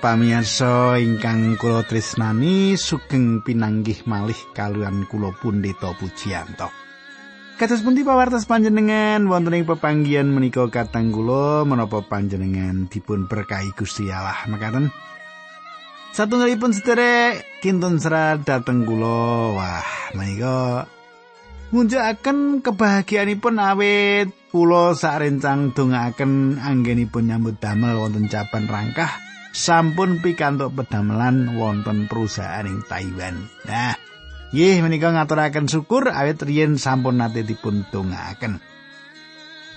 Para pamirsa ingkang kula tresnani sugeng pinanggih malih kalian kula Pundhita Pujiyanto. Kados pundi pawartos panjenengan wonten ing pepanggihan menika katang kula menapa panjenengan dipun berkahi Gusti Allah mekaten. Satunggalipun sederek kinten serat dhateng kula. Wah, menika ngunjukaken kebahagiaanipun awit kula sarencang dongaaken anggenipun nyambut damel wonten Japan Rangkah sampun pikantuk pedamelan wonten perusahaan ing Taiwan. Nah, nggih menika ngaturaken syukur awit riyen sampun nate dipun dongaaken.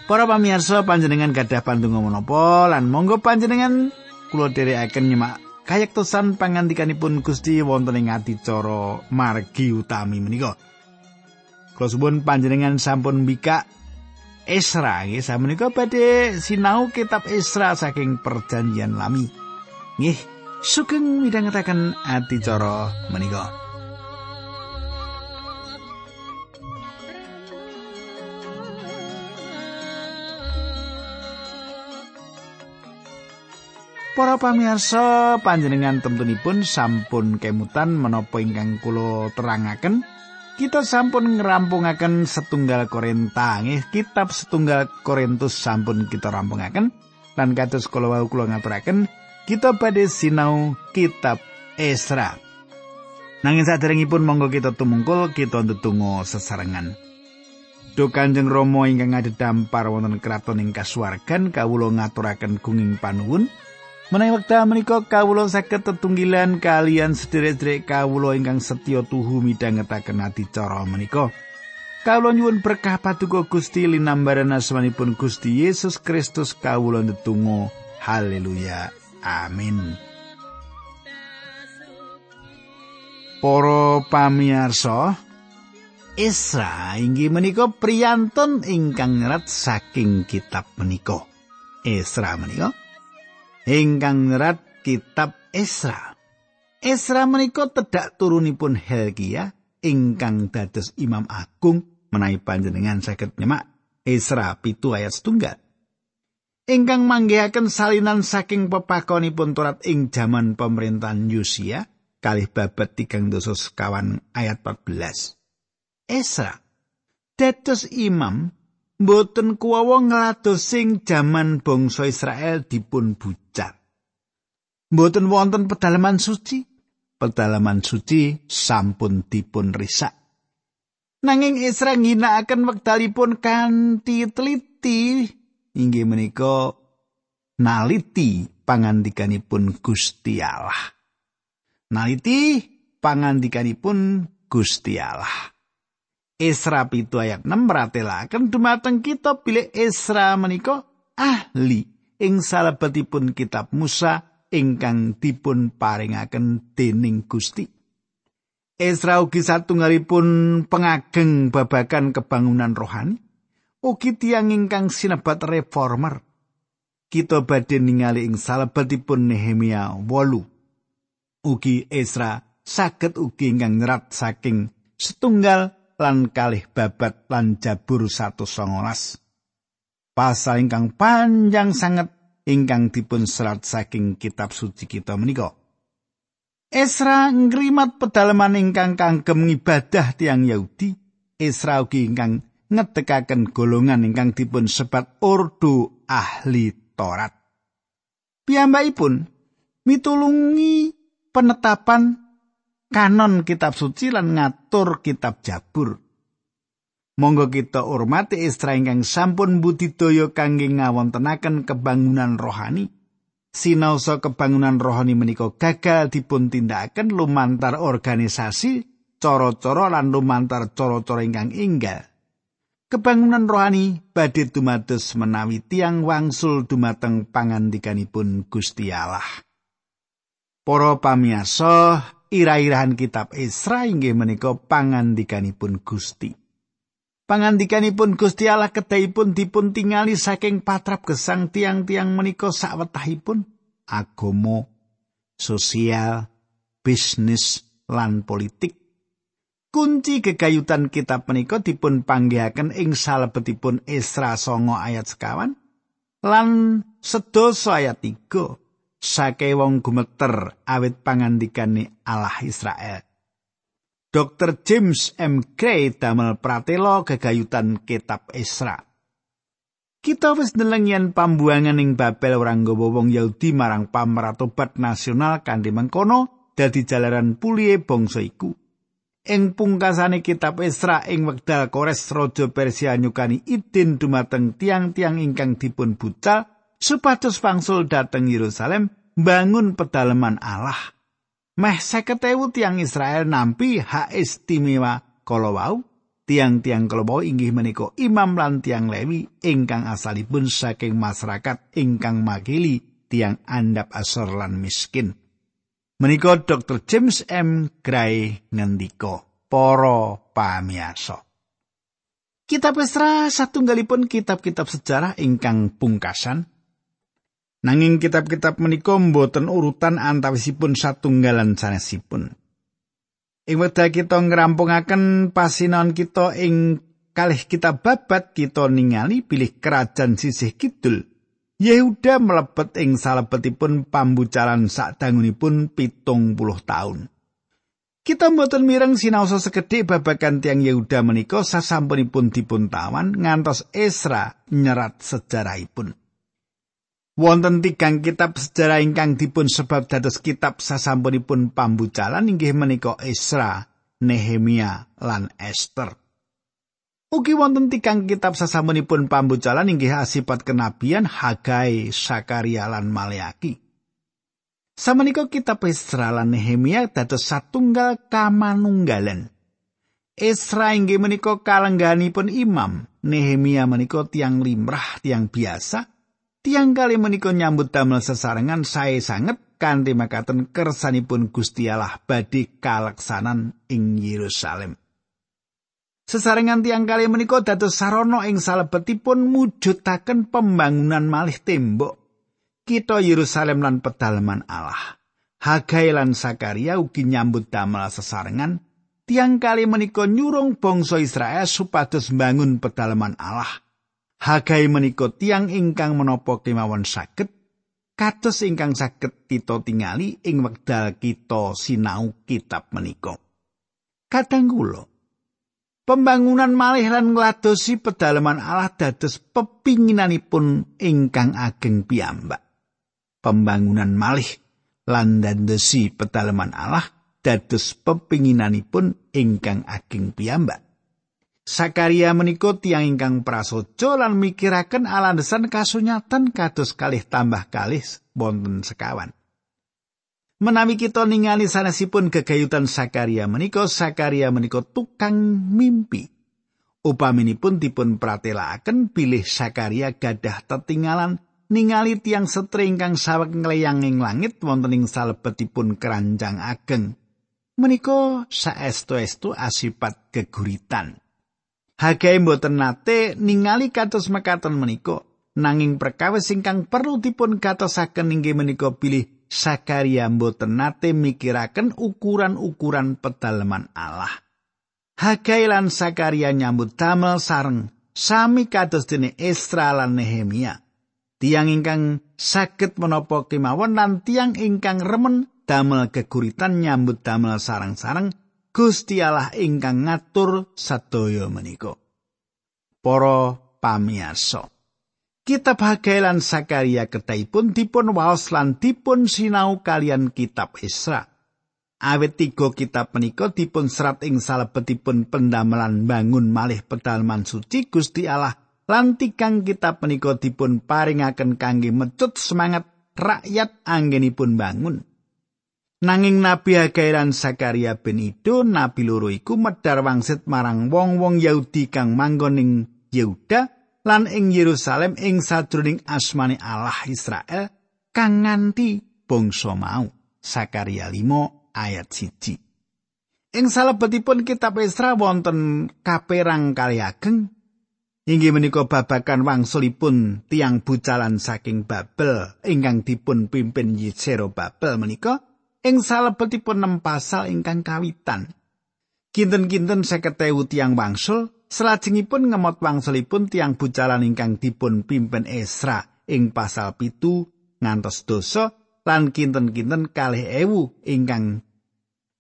Para pamirsa panjenengan gadah pandonga menapa lan monggo panjenengan kula dherekaken nyemak kayektosan pangandikanipun Gusti wonten ing adicara margi utami menika. Kula suwun panjenengan sampun mbikak Esra nggih samenika badhe sinau kitab Esra saking perjanjian lami. Nggih, sugeng midhangetaken adicara menika. Para pamirsa panjenengan tentunipun sampun kemutan menapa ingkang kula terangaken? Kita sampun ngerampungaken setunggal Korinta nggih kitab setunggal Korintus sampun kita rampungaken. Lan kados kula wau kula ngaturaken kita badhe sinau kitab Esra nanging saderengipun monggo kita tumungkul kita ndedonga sesarengan Do Kanjeng Rama ingkang dampar wonten kraton ing kasuwargan kawula ngaturaken gunging panuwun Menawi wekdal menika kawula saged tetunggilan kalian sederek-sederek kawula ingkang setya tuhu midhangetaken adicara menika. Kawula nyuwun berkah paduka Gusti linambaran asmanipun Gusti Yesus Kristus kawula ndedonga. Haleluya. Amin. Para pamirsa, Isra inggih menika priyantun ingkang nyerat saking kitab menika. Isra menika ingkang nyerat kitab Esra. Esra menika tedhak turunipun Helgia ingkang dados Imam Agung menawi panjenengan saged nyemak Esra pitu ayat setunggal. Ingkang manggihaken salinan saking pepakonipun Torat ing jaman pemerintahan Yosia kalih babat tigang dosos kawan ayat 14. Esra dados imam mboten kuwawa ngladosing jaman bangsa Israel dipun bucat. Mboten wonten pedalaman suci, pedalaman suci sampun dipun risak. Nanging Isra ngginakaken wekdalipun kanthi teliti inggih menika naliti pangandikanipun Gusti Allah. Naliti pangandikanipun Gusti Allah. Esra pitu ayat 6 meratelaken dumateng kita bilih Esra menika ahli ing salebetipun kitab Musa ingkang dipun paringaken dening Gusti. Esra ugi satunggalipun pengageng babagan kebangunan rohani, ugi tiang ingkang sinebat reformer. Kita badhe ningali ing salebetipun Nehemia 8. Ugi Esra saged ugi ingkang nyerat saking setunggal lan kalih babat lan jabur satu songolas. Pasal ingkang panjang sangat ingkang dipun serat saking kitab suci kita menika. Esra ngrimat pedalaman ingkang kangkem ibadah tiang Yahudi. Esra ugi ingkang ngedekaken golongan ingkang dipun sebat ordo ahli Torat. Piyambakipun mitulungi penetapan kanon kitab suci lan ngatur kitab Jabur. Monggo kita hormati Esra ingkang sampun budidaya kangge ngawontenaken kebangunan rohani. Sinaosa kebangunan rohani menika gagal dipun tindakaken lumantar organisasi, cara-cara lan lumantar cara-cara ingkang inggal. Kebangunan rohani badhe dumados menawi tiang wangsul dumateng pangandikanipun Gusti Allah. Para pamiyasa, ira-irahan kitab Esra inggih menika pangandikanipun Gusti. Pangandikanipun Gusti Allah kedahipun dipun tingali saking patrap gesang tiang-tiang menika sawetahipun agama, sosial, bisnis lan politik. Kunci kegayutan kitab menika dipun panggihaken ing salebetipun Esra songo ayat sekawan lan sedoso ayat 3 sake wong gumeter awit pangandikane Allah Israel. Dr. James M. Gray damel pratelo gegayutan kitab Esra. Kita wis ndeleng yen pambuangan ing Babel ora nggawa wong Yahudi marang pamratobat nasional kanthi mengkono dadi jalaran pulihe bangsa iku. Ing pungkasane kitab Esra ing wekdal Kores raja Persia nyukani idin dumateng tiang-tiang ingkang dipun bucal supados pangsul dateng Yerusalem bangun pedalaman Allah. Meh seketewu tiang Israel nampi hak istimewa kala wau. Tiang-tiang kala wau inggih menika imam lan tiang Lewi ingkang asalipun saking masyarakat ingkang makili tiang andap asor lan miskin. Menika Dr. James M. Gray ngendika, para pamiyasa. Kitab Esra satunggalipun kitab-kitab sejarah ingkang pungkasan Nanging kitab-kitab menika mboten urutan antawisipun satunggalan sanesipun. Ing wekdal kita ngrampungaken pasinaon kita ing kalih kitab babat kita ningali bilih kerajaan sisih kidul. Yehuda mlebet ing salebetipun pambucalan sadangunipun pitung puluh tahun. Kita mboten mireng sinaosa sekedhik babagan tiang Yehuda menika sasampunipun dipun tawan ngantos Esra nyerat sejarahipun. Wonten tigang kitab sejarah ingkang dipun sebab dados kitab sasampunipun pambucalan inggih menika Esra, Nehemia lan Esther. Ugi wonten tigang kitab sasampunipun pambucalan inggih asipat kenabian Hagai, Sakaria lan Maleaki. Samenika kitab Esra lan Nehemia dados satunggal kamanunggalan. Esra inggih menika kalengganipun imam, Nehemia menika tiang limrah, tiang biasa, Tiang kali menika nyambut damel sesarengan sae sanget kanthi makaten kersanipun Gusti Allah badhe kaleksanan ing Yerusalem. Sesarengan tiang kali menika dados sarana ing salebetipun mujudaken pembangunan malih tembok kita Yerusalem lan pedalaman Allah. Hagai lan Sakaria ugi nyambut damel sesarengan tiang kali menika nyurung bangsa Israel supados bangun pedalaman Allah. Hagai menika tiang ingkang menapa kemawon saged kados ingkang saged kita tingali ing wekdal kita sinau kitab menika. Kadang kula pembangunan malih lan ngladosi pedalaman Allah dados pepinginanipun ingkang ageng piyambak. Pembangunan malih lan dandesi pedalaman Allah dados pepinginanipun ingkang ageng piyambak. Sakaria menika tiang ingkang prasaja lan mikiraken alandesan kasunyatan kados kalih tambah kalih wonten sekawan. Menawi kita ningali sanesipun gegayutan Sakaria menika Sakaria menika tukang mimpi. Upaminipun dipun pratelakaken bilih Sakaria gadah tetinggalan ningali tiang setri ingkang saweg ngleyang ing langit wonten ing salebetipun keranjang ageng. Menika saestu-estu asipat geguritan. Hagai mboten nate ningali kados mekaten menika nanging perkawis ingkang perlu dipun katosaken inggih menika pilih Sakaria mboten nate mikiraken ukuran-ukuran pedalaman Allah. Hagai lan Sakaria nyambut damel sareng sami kados dene Esra lan Nehemia. Tiang ingkang saged menapa kemawon lan tiang ingkang remen damel keguritan nyambut damel sarang-sarang Gusti Allah ingkang ngatur sadaya menika. Para pamiyarsa. Kitab Hagai lan Sakaria ketahipun dipun waos lan dipun sinau kalian kitab Isra. Awit tiga kitab menika dipun serat ing salebetipun pendamelan bangun malih pedalaman suci Gusti Allah lan tikang kitab menika dipun paringaken kangge mecut semangat rakyat anggenipun bangun. Nanging Nabi Hagai lan Sakaria ben Ido, nabi loro iku medhar wangsit marang wong-wong Yahudi kang manggon ing Yehuda lan ing Yerusalem ing sadroning asmane Allah Israel kang nganti bangsa mau. Sakaria 5 ayat 1. Ing salebetipun kitab Esra wonten kaperang kali ageng inggih menika babakan wangsulipun tiang bucalan saking Babel ingkang dipun pimpin Yisero Babel menika ing salebetipun nem pasal ingkang kawitan. Kinten-kinten seketewu tiang wangsul, selajengipun ngemot wangsulipun tiang bucalan ingkang dipun pimpin Esra ing pasal pitu ngantos dosa lan kinten-kinten kalih ewu ingkang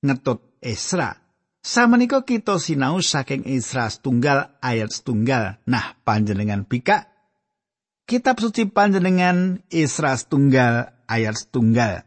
ngetut Esra. Samenika kita sinau saking Esra setunggal ayat setunggal. Nah, panjenengan bika Kitab suci panjenengan Esra setunggal ayat setunggal.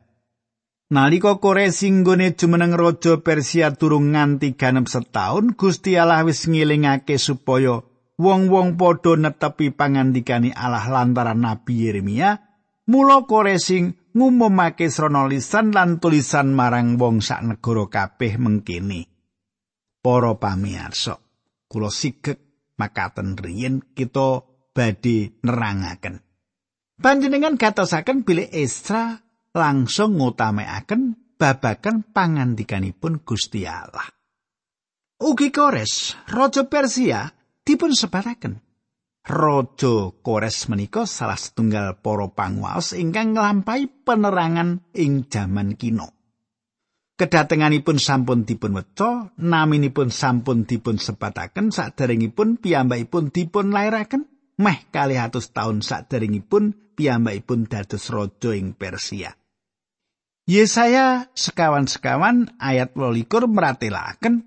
Nalika Koresi nggone jumeneng raja Persia durung nganti ganep setahun, Gusti Allah wis ngilingake supaya wong-wong padha netepi pangandikani Allah lantaran Nabi Yeremia. Mula Koresi ngumumake srana lisan lan tulisan marang wong sak negara kabeh mengkini. Para pamirsa, kula sigek makaten riyin kita badhe nerangaken. Panjenengan gatosaken bilih Esra langsung ngutamekaken babagan pangandikanipun Gusti Allah. Ugi Kores, raja Persia dipun sebaraken. Raja Kores menika salah setunggal para panguwas ingkang nglampahi penerangan ing jaman kino. Kedatenganipun sampun dipun weca, naminipun sampun dipun sebataken saderengipun piyambakipun dipun lairaken meh kalih atus taun saderengipun piyambakipun dados raja ing Persia. Yesaya sekawan-sekawan ayat 12 meratelaken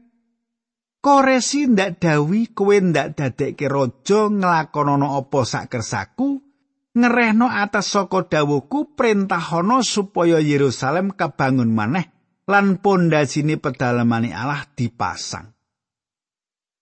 Koresi ndak dawi kowe ndak dadekke raja nglakonana apa sak kersaku ngerehno atas saka dawuhku perintahana supaya Yerusalem kabangun maneh lan pondasine pedalamane Allah dipasang.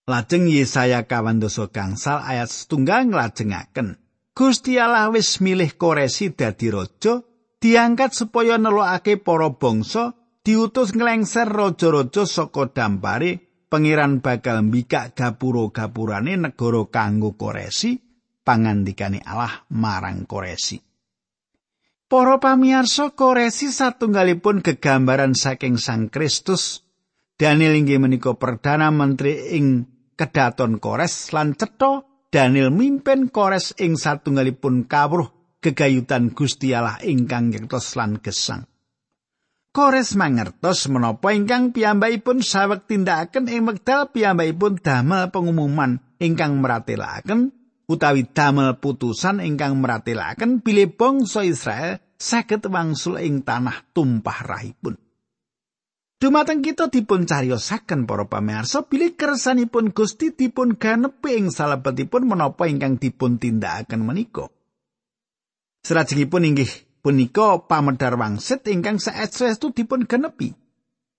Lajeng Yesaya kawandosa gangsal ayat setunggal nglajengaken Gusti Allah wis milih Koresi dadi raja diangkat supaya nelokake para bangsa diutus nglengser raja-raja saka dampare pangeran bakal mbikak gapura-gapurane negara kanggo koresi pangandikane Allah marang koresi. Para pamirsa koresi satunggalipun gegambaran saking Sang Kristus. Daniel inggih menika perdana menteri ing kedaton Kores lan cetha Daniel mimpin Kores ing satunggalipun kawruh gegayutan Gusti Allah ingkang ngertos lan gesang. Kores mangertos menapa ingkang piyambakipun saweg tindakaken ing wekdal piyambakipun damel pengumuman ingkang meratelaken utawi damel putusan ingkang meratelaken bilih bangsa Israel saged wangsul ing tanah tumpah rahipun. Dumateng kita dipun cariyosaken para pamirsa bilih kersanipun Gusti dipun ganepi ing salebetipun menapa ingkang dipun tindakaken menika. Salajengipun inggih punika pamedar wangsit ingkang saestu dipun genepi.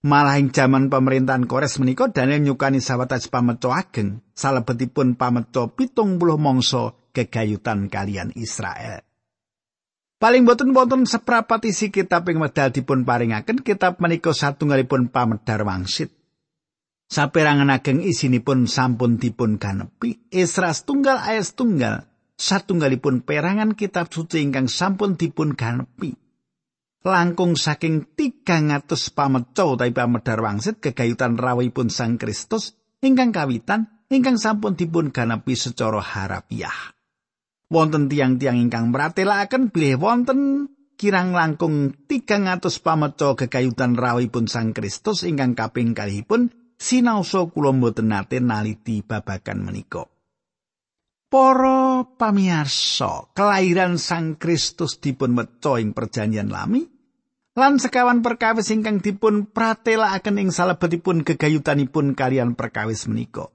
Malah ing jaman pemerintahan Kores menika Daniel nyukani sawetawis pameco ageng salebetipun pameco pitung puluh mangsa kegayutan kalian Israel. Paling boten wonten seprapat isi kitab ing medal dipun paringaken kitab menika satunggalipun pamedar wangsit. Saperangan ageng isinipun sampun dipun ganepi. Esra tunggal ayat tunggal satunggalipun perangan kitab suci ingkang sampun dipun ganepi. Langkung saking 300 pameca utawi pamedar wangsit kegayutan rawuhipun Sang Kristus ingkang kawitan ingkang sampun dipun ganepi secara harapiah. Wonten tiang-tiang ingkang meratelaken bilih wonten kirang langkung 300 pameca kegayutan rawuhipun Sang Kristus ingkang kaping kalihipun kula mboten nate naliti babagan menika. Para pamirsa, kelahiran Sang Kristus dipun meca ing perjanjian lami lan sekawan perkawis ingkang dipun pratelakaken ing salebetipun gegayutanipun kalian perkawis menika.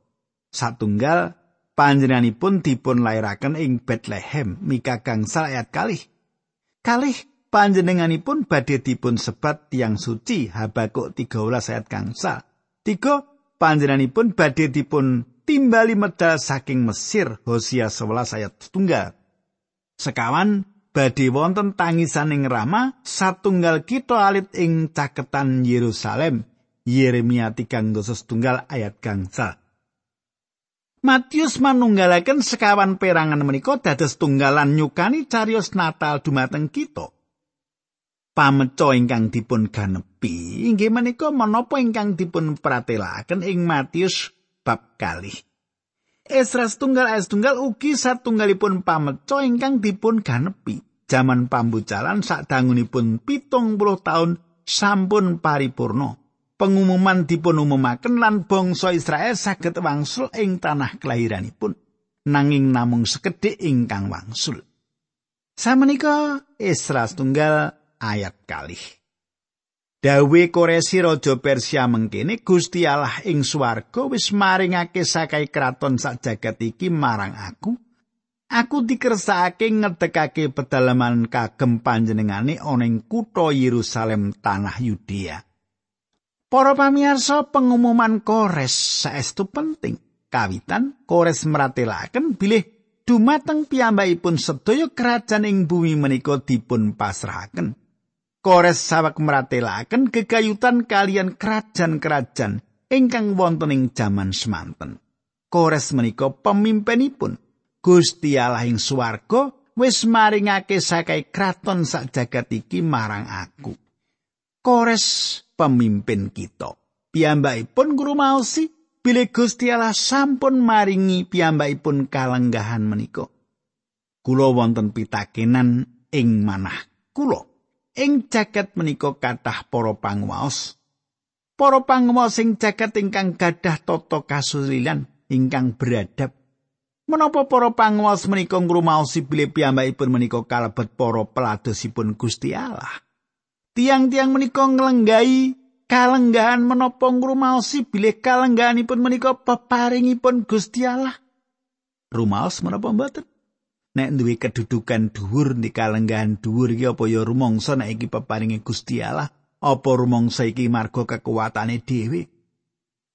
Satunggal panjenenganipun dipun lairaken ing Bethlehem, Mika gangsal ayat kalih. Kalih panjenenganipun badhe dipun sebat tiang suci Habakuk 13 ayat gangsal. Tiga panjenenganipun badhe dipun timbali medal saking Mesir Hosea 11 ayat setunggal. Sekawan badhe wonten tangisan ing Rama satunggal kita alit ing caketan Yerusalem Yeremia 3 setunggal ayat gangsa. Matius manunggalaken sekawan perangan menika dados tunggalan nyukani carios Natal dumateng kita. Pameco ingkang dipun ganepi inggih menika menapa ingkang dipun pratelaken ing Matius bab kalih. Esra setunggal ayat setunggal ugi satunggalipun pameco ingkang dipun ganepi. Jaman pambucalan sak dangunipun pitung puluh tahun sampun paripurno. Pengumuman dipun umumaken lan bangsa Israel saged wangsul ing tanah kelahiranipun. Nanging namung sekedhik ingkang wangsul. Samenika Esra setunggal ayat kalih. Dawe Koresi raja Persia mengkene Gusti Allah ing swarga wis maringake sakai kraton sak jagat iki marang aku. Aku dikersakake ngedekake pedalaman kagem panjenengane ana ing kutha Yerusalem tanah Yudea. Para pamirsa pengumuman Kores saestu penting. Kawitan Kores meratelaken bilih dumateng piyambakipun sedaya kerajaan ing bumi menika dipun pasrahaken. Kores sawek meratelaken kegayutan kalian kerajaan-kerajaan ingkang wonten ing jaman semanten. Kores menika pemimpinipun Gusti Allah ing swarga wis maringake sakai kraton sak jagat iki marang aku. Kores pemimpin kita. Piyambakipun ngrumaosi bilih Gusti Allah sampun maringi piyambakipun kalenggahan menika. Kula wonten pitakenan ing manah kula. Ing jagat menika kathah para panguwaos. Para panguwaos ing jagat ingkang gadah tata kasulilan ingkang beradab. Menapa para panguwaos menika ngrumaosi bilih piyambakipun menika kalebet para peladosipun Gusti Allah. Tiang-tiang menika nglenggahi kalenggahan menapa ngrumaosi bilih kalenggahanipun menika peparingipun Gusti Allah. Rumaos menapa mboten? Nek duwe kedudukan dhuwur di kalenggahan dhuwur iki apa ya rumangsa nek iki peparinge Gusti Allah, apa rumangsa iki marga kekuatane dhewe?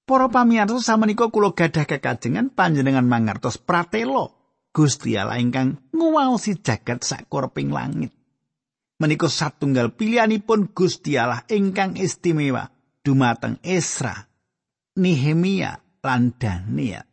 Para pamirsa samenika kula gadah kekajengan panjenengan mangertos pratelo Gusti Allah ingkang nguwaosi jagat sak korping langit. menika satunggal pilihanipun Gusti Allah ingkang istimewa dumateng Esra, Nehemia lan Daniel.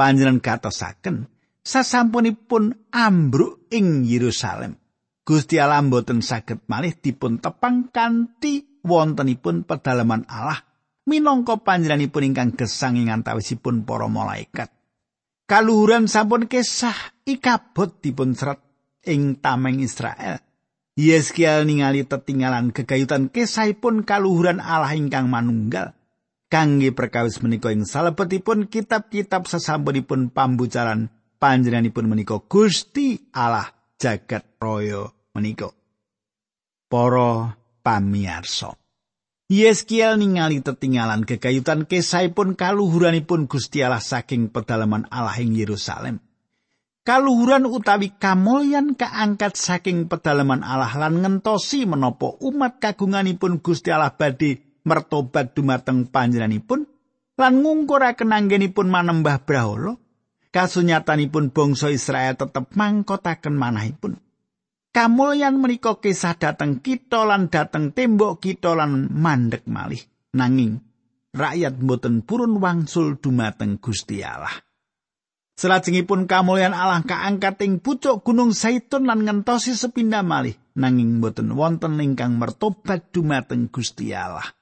Panjenengan katosaken sasampunipun ambruk ing Yerusalem. Gusti Allah mboten saged malih dipun tepang kanthi wontenipun pedalaman Allah minangka panjenenganipun ingkang gesang ing antawisipun para malaikat. Kaluhuran sampun kesah ikabot dipun serat ing tameng Israel. Yeskiel ningali tetinggalan kegayutan kesaipun kaluhuran Allah ingkang manunggal. Kangge perkawis menika ing salebetipun kitab-kitab sesampunipun pambucaran panjenenganipun menika Gusti Allah jagat raya menika. Para pamiarsa. Yeskiel ningali tetinggalan kegayutan kesaipun kaluhuranipun Gusti Allah saking pedalaman Allah ing Yerusalem. kaluhuran utawi kamulyan kaangkat saking pedalaman Allah lan ngentosi menapa umat kagunganipun Gusti Allah badhe mertobat dumateng panjenenganipun lan ngungkuraken anggenipun manembah brahala kasunyatanipun bangsa Israel tetep mangkotaken manahipun kamulyan menika kisah dateng kita lan dateng tembok kita lan mandek malih nanging rakyat mboten purun wangsul dumateng Gusti Allah Selajengipun kamulyan Allah kaangkat ing pucuk Gunung Saitun lan ngentosi sepindah malih nanging boten wonten ingkang mertobat dumateng Gusti Allah.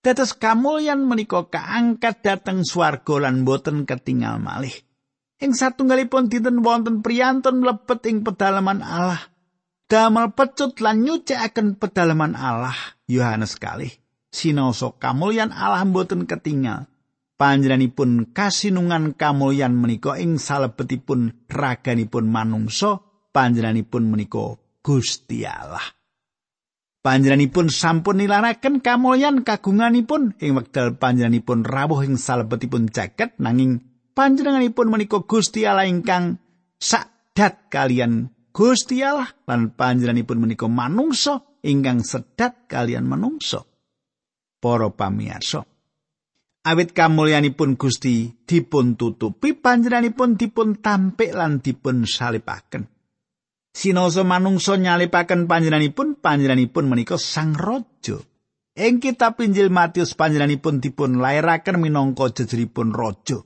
Dados kamulyan menika kaangkat dhateng swarga lan boten ketinggal malih. Ing satunggalipun dinten wonten priyantun mlebet ing pedalaman Allah. Damel pecut lan nyucikaken pedalaman Allah. Yohanes kalih sinaosa kamulyan Allah boten ketinggal. panjenenganipun kasinungan kamulyan menika ing salebetipun raganipun manungsa panjenenganipun menika Gusti Allah panjenenganipun sampun nilaraken kamulyan kagunganipun ing wekdal panjenenganipun rawuh ing salebetipun jagat nanging panjenenganipun menika Gusti Allah ingkang sadat kalian Gusti Allah lan panjenenganipun menika manungsa ingkang sedat kalian manungsa para pamirsa awit kamulyanipun Gusti dipun tutupi panjenenganipun dipun tampik lan dipun salipaken. Sinoso manungsa nyalipaken panjenenganipun panjenenganipun menika sang raja. Ing kitab Injil Matius panjenenganipun dipun lairaken minangka jejeripun raja.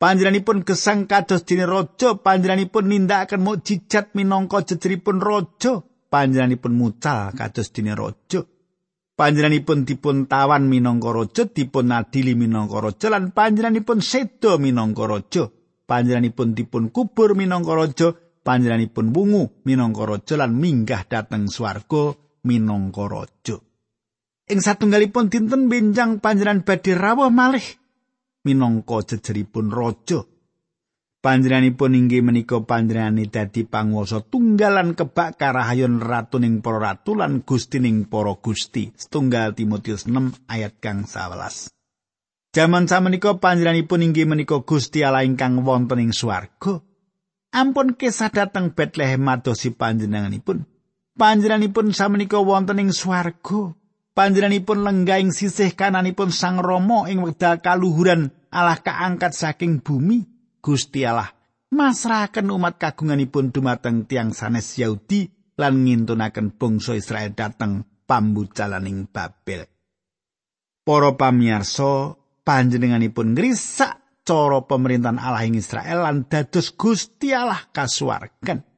Panjenenganipun gesang kados dene raja, panjenenganipun nindakaken mukjizat minangka jejeripun raja, panjenenganipun mucal kados dene raja. panjenenganipun dipun tawan minangka raja dipun adili minangka raja lan panjenenganipun seda minangka raja. Panjenenganipun dipun kubur minangka raja panjenenganipun wungu minangka raja lan minggah dhateng swarga minangka raja. Ing satunggalipun dinten benjang panjenengan badhe rawuh malih minangka jejeripun raja Panjenenganipun inggih menika panjenengane dadi panguwasa tunggalan kebak karahayon ratuning para ratu lan gustining para gusti. Setunggal Timotius 6 ayat kang 11. Jaman samenika panjenenganipun inggih menika Gusti Allah ingkang wonten ing swarga. Ampun kesah dhateng Bethlehem madosi panjenenganipun. Panjenenganipun samenika wonten ing swarga. Panjenenganipun lenggah ing sisih kananipun Sang Rama ing wekdal kaluhuran Allah kaangkat saking bumi. Gusti Allah masrahaken umat kagunganipun dumateng tiang sanes Yahudi lan ngintunaken bangsa Israel dateng pambujalaning Babel. Para pamirsa, panjenenganipun ngrisak cara pemerintahan Allah ing Israel lan dados Gusti Allah kasuwarken.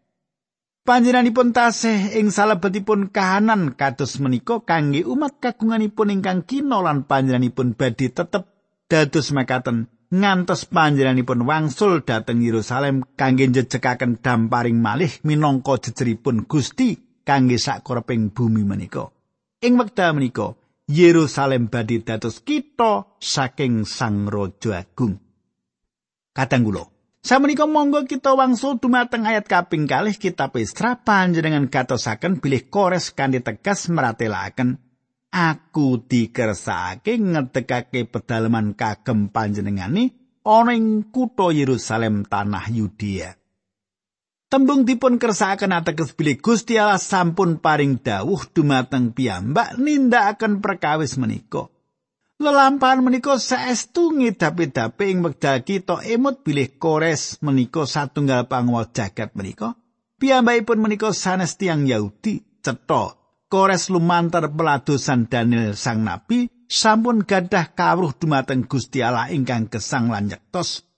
Panjenenganipun tasih ing salebetipun kahanan kados menika kangge umat kagunganipun ingkang kina lan panjenenganipun badhe tetep dados mekaten ngantos panjenenganipun wangsul dhateng Yerusalem kangge njejekaken damparing malih minangka jejeripun Gusti kangge sakoreping bumi menika. Ing wekdal menika Yerusalem badhe dados kita saking Sang Raja Agung. Kadang kula Samenika monggo kita wangsul dumateng ayat kaping kalih kitab Esra panjenengan katosaken bilih kores kanthi tegas meratelaken aku dikersake ngedekake pedalaman kagem panjenengane ana ing kutha Yerusalem tanah Yudea. Tembung dipun kersakaken ateges bilih Gusti Allah sampun paring dawuh dumateng piyambak nindakaken perkawis menika. Lelampahan menika saestu ngidapi-dapi ing wekdal kita emut bilih Kores menika satunggal panguwasa jagat menika. Piyambakipun menika sanes tiyang Yahudi cetha Kores lumantar peladosan Daniel sang nabi sampun gadah kawruh dumateng Gusti Allah ingkang gesang lan nyektos.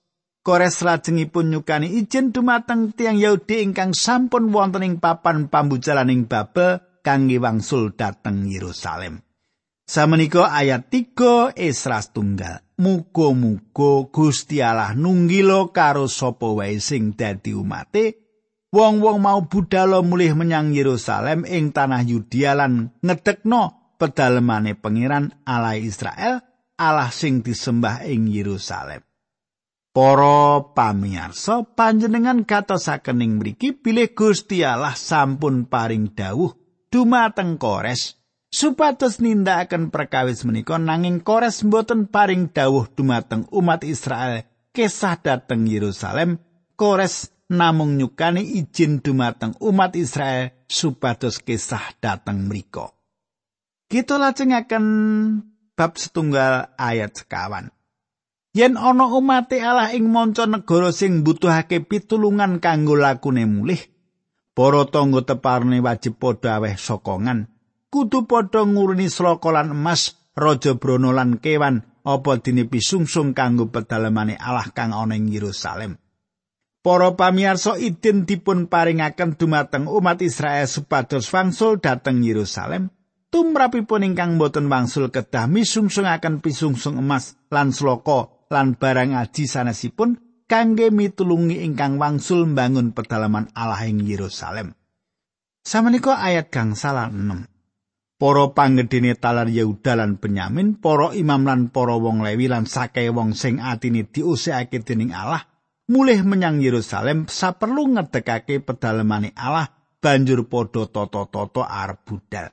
Kores lajengipun nyukani izin dumateng tiang Yahudi ingkang sampun wonten ing papan pambujalaning Babel kangge wangsul dateng Yerusalem. Samenika ayat 3 Esra tunggal. Muga-muga Gusti Allah nunggilo karo sapa wae sing dadi umate Wong-wong mau budhalo mulih menyang Yerusalem ing tanah Yudea lan ngedekno pedalemane pangeran Allah Israel, Allah sing disembah ing Yerusalem. Para pamirsa, panjenengan katosaken ing mriki bilih Gusti Allah sampun paring dawuh dumateng Kores supados nindakaken perkawis menika nanging Kores mboten paring dawuh dumateng umat Israel kesah dateng Yerusalem. Kores namung nyukani izin dumateng umat Israel supados kisah dateng mriko. Kita lajengaken bab setunggal ayat sekawan. Yen ana umat Allah ing manca negara sing mbutuhake pitulungan kanggo lakune mulih, para tangga teparne wajib padha aweh sokongan. Kudu padha nguruni slokolan emas, raja brono lan kewan apa dene pisungsung kanggo pedalemane Allah kang ana ing Yerusalem. Para pamirsa idin dipun paringaken dumateng umat Israel supados wangsul dhateng Yerusalem. Tumrapipun ingkang boten wangsul kedah misungsungaken pisungsung emas lan sloka lan barang aji sanesipun kangge mitulungi ingkang wangsul mbangun pedalaman Allah ing Yerusalem. Samenika ayat kang salah 6. Para panggedene talar Yehuda lan Benyamin, para imam lan para wong Lewi lan sakai wong sing atine diusikake dening Allah mulih menyang Yerusalem saperlu ngedekake pedalemane Allah banjur padha tata-tata arep budal.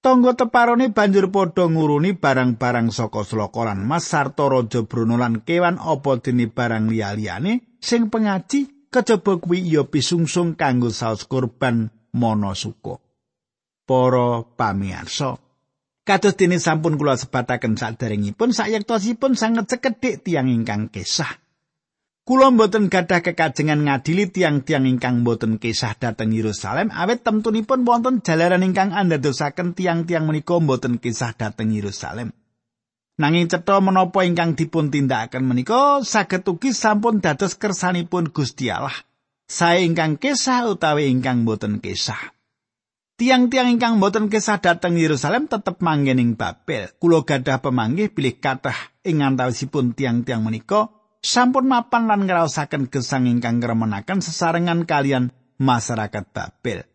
Tonggo teparone banjur padha nguruni barang-barang saka slokolan mas sarta raja Bruno lan kewan apa dene barang liya-liyane sing pengaji kejaba kuwi ya pisungsung kanggo saus kurban monosuko. Para pamirsa, kados dene sampun kula sebataken saderengipun sayektosipun sanget cekedhik tiyang ingkang kesah. Kula mboten gadah kekajengan ngadili tiang-tiang ingkang mboten kisah dhateng Yerusalem awet temtunipun wonten jalaran ingkang andadosaken tiang-tiang menika mboten kisah dhateng Yerusalem. Nanging cetha menapa ingkang dipun tindakaken menika saged ugi sampun dados kersanipun Gusti Allah. Sae ingkang kisah utawi ingkang mboten kisah. Tiang-tiang ingkang mboten kisah dhateng Yerusalem tetep manggen ing Babel. Kula gadah pemanggih bilih kathah ing antawisipun tiang-tiang menika sampun mapan lan ngraosaken gesang ingkang ngremenaken sesarengan kalian masyarakat Babel.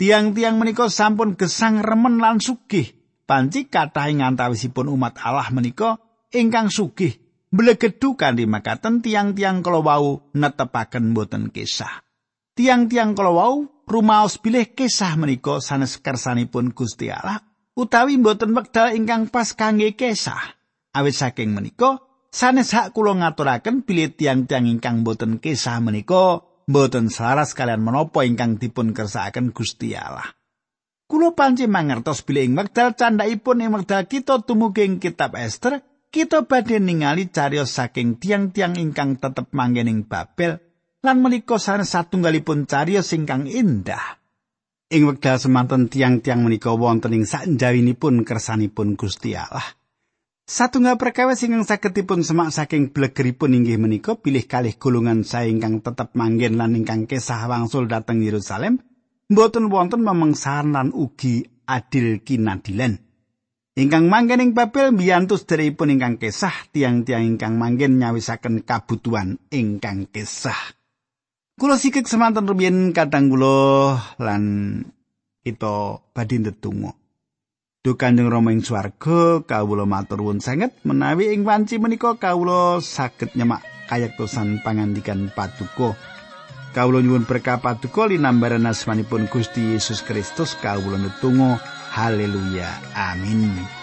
Tiang-tiang menika sampun gesang remen lan sugih. Panci kathah ing antawisipun umat Allah menika ingkang sugih Mblegedu kanthi makaten tiang-tiang kala netepaken boten kisah. Tiang-tiang kala wau rumaos bilih kisah menika sanes kersanipun Gusti Allah utawi boten wekdal ingkang pas kangge kisah. Awit saking menika sanes hak kula ngaturaken bilih tiang-tiang ingkang boten kisah menika boten selaras kalian menapa ingkang dipun kersakaken Gusti Allah. Kulo panci mangertos bilih ing wekdal candhaipun ing wekdal kita tumuging kitab Esther, kita badhe ningali cariyos saking tiang-tiang ingkang tetep manggen ing Babel lan menika sanes satunggalipun cariyos ingkang indah. Ing wekdal semanten tiang-tiang menika wonten ing sakjawinipun kersanipun Gusti Allah. Satunggal perkawis ingkang saged dipun semak saking blegeripun inggih menika pilih kalih golongan sae ingkang tetep manggen lan ingkang kesah wangsul dhateng Yerusalem mboten wonten memengsahan lan ugi adil kinadilan. Ingkang manggen ing Babel mbiyantu sederipun ingkang kesah tiang-tiang ingkang manggen nyawisaken kabutuhan ingkang kesah. Kula sikik semanten rumiyin kadang kula lan kita badhe ndedonga. Duh Kanjeng Rama ing swarga kawula matur nuwun sanget menawi ing wanci menika kawula saged nyemak kayektosan pangandikan paduka. Kawula nyuwun berkah paduka linambaran asmanipun Gusti Yesus Kristus kawula netunggal haleluya. Amin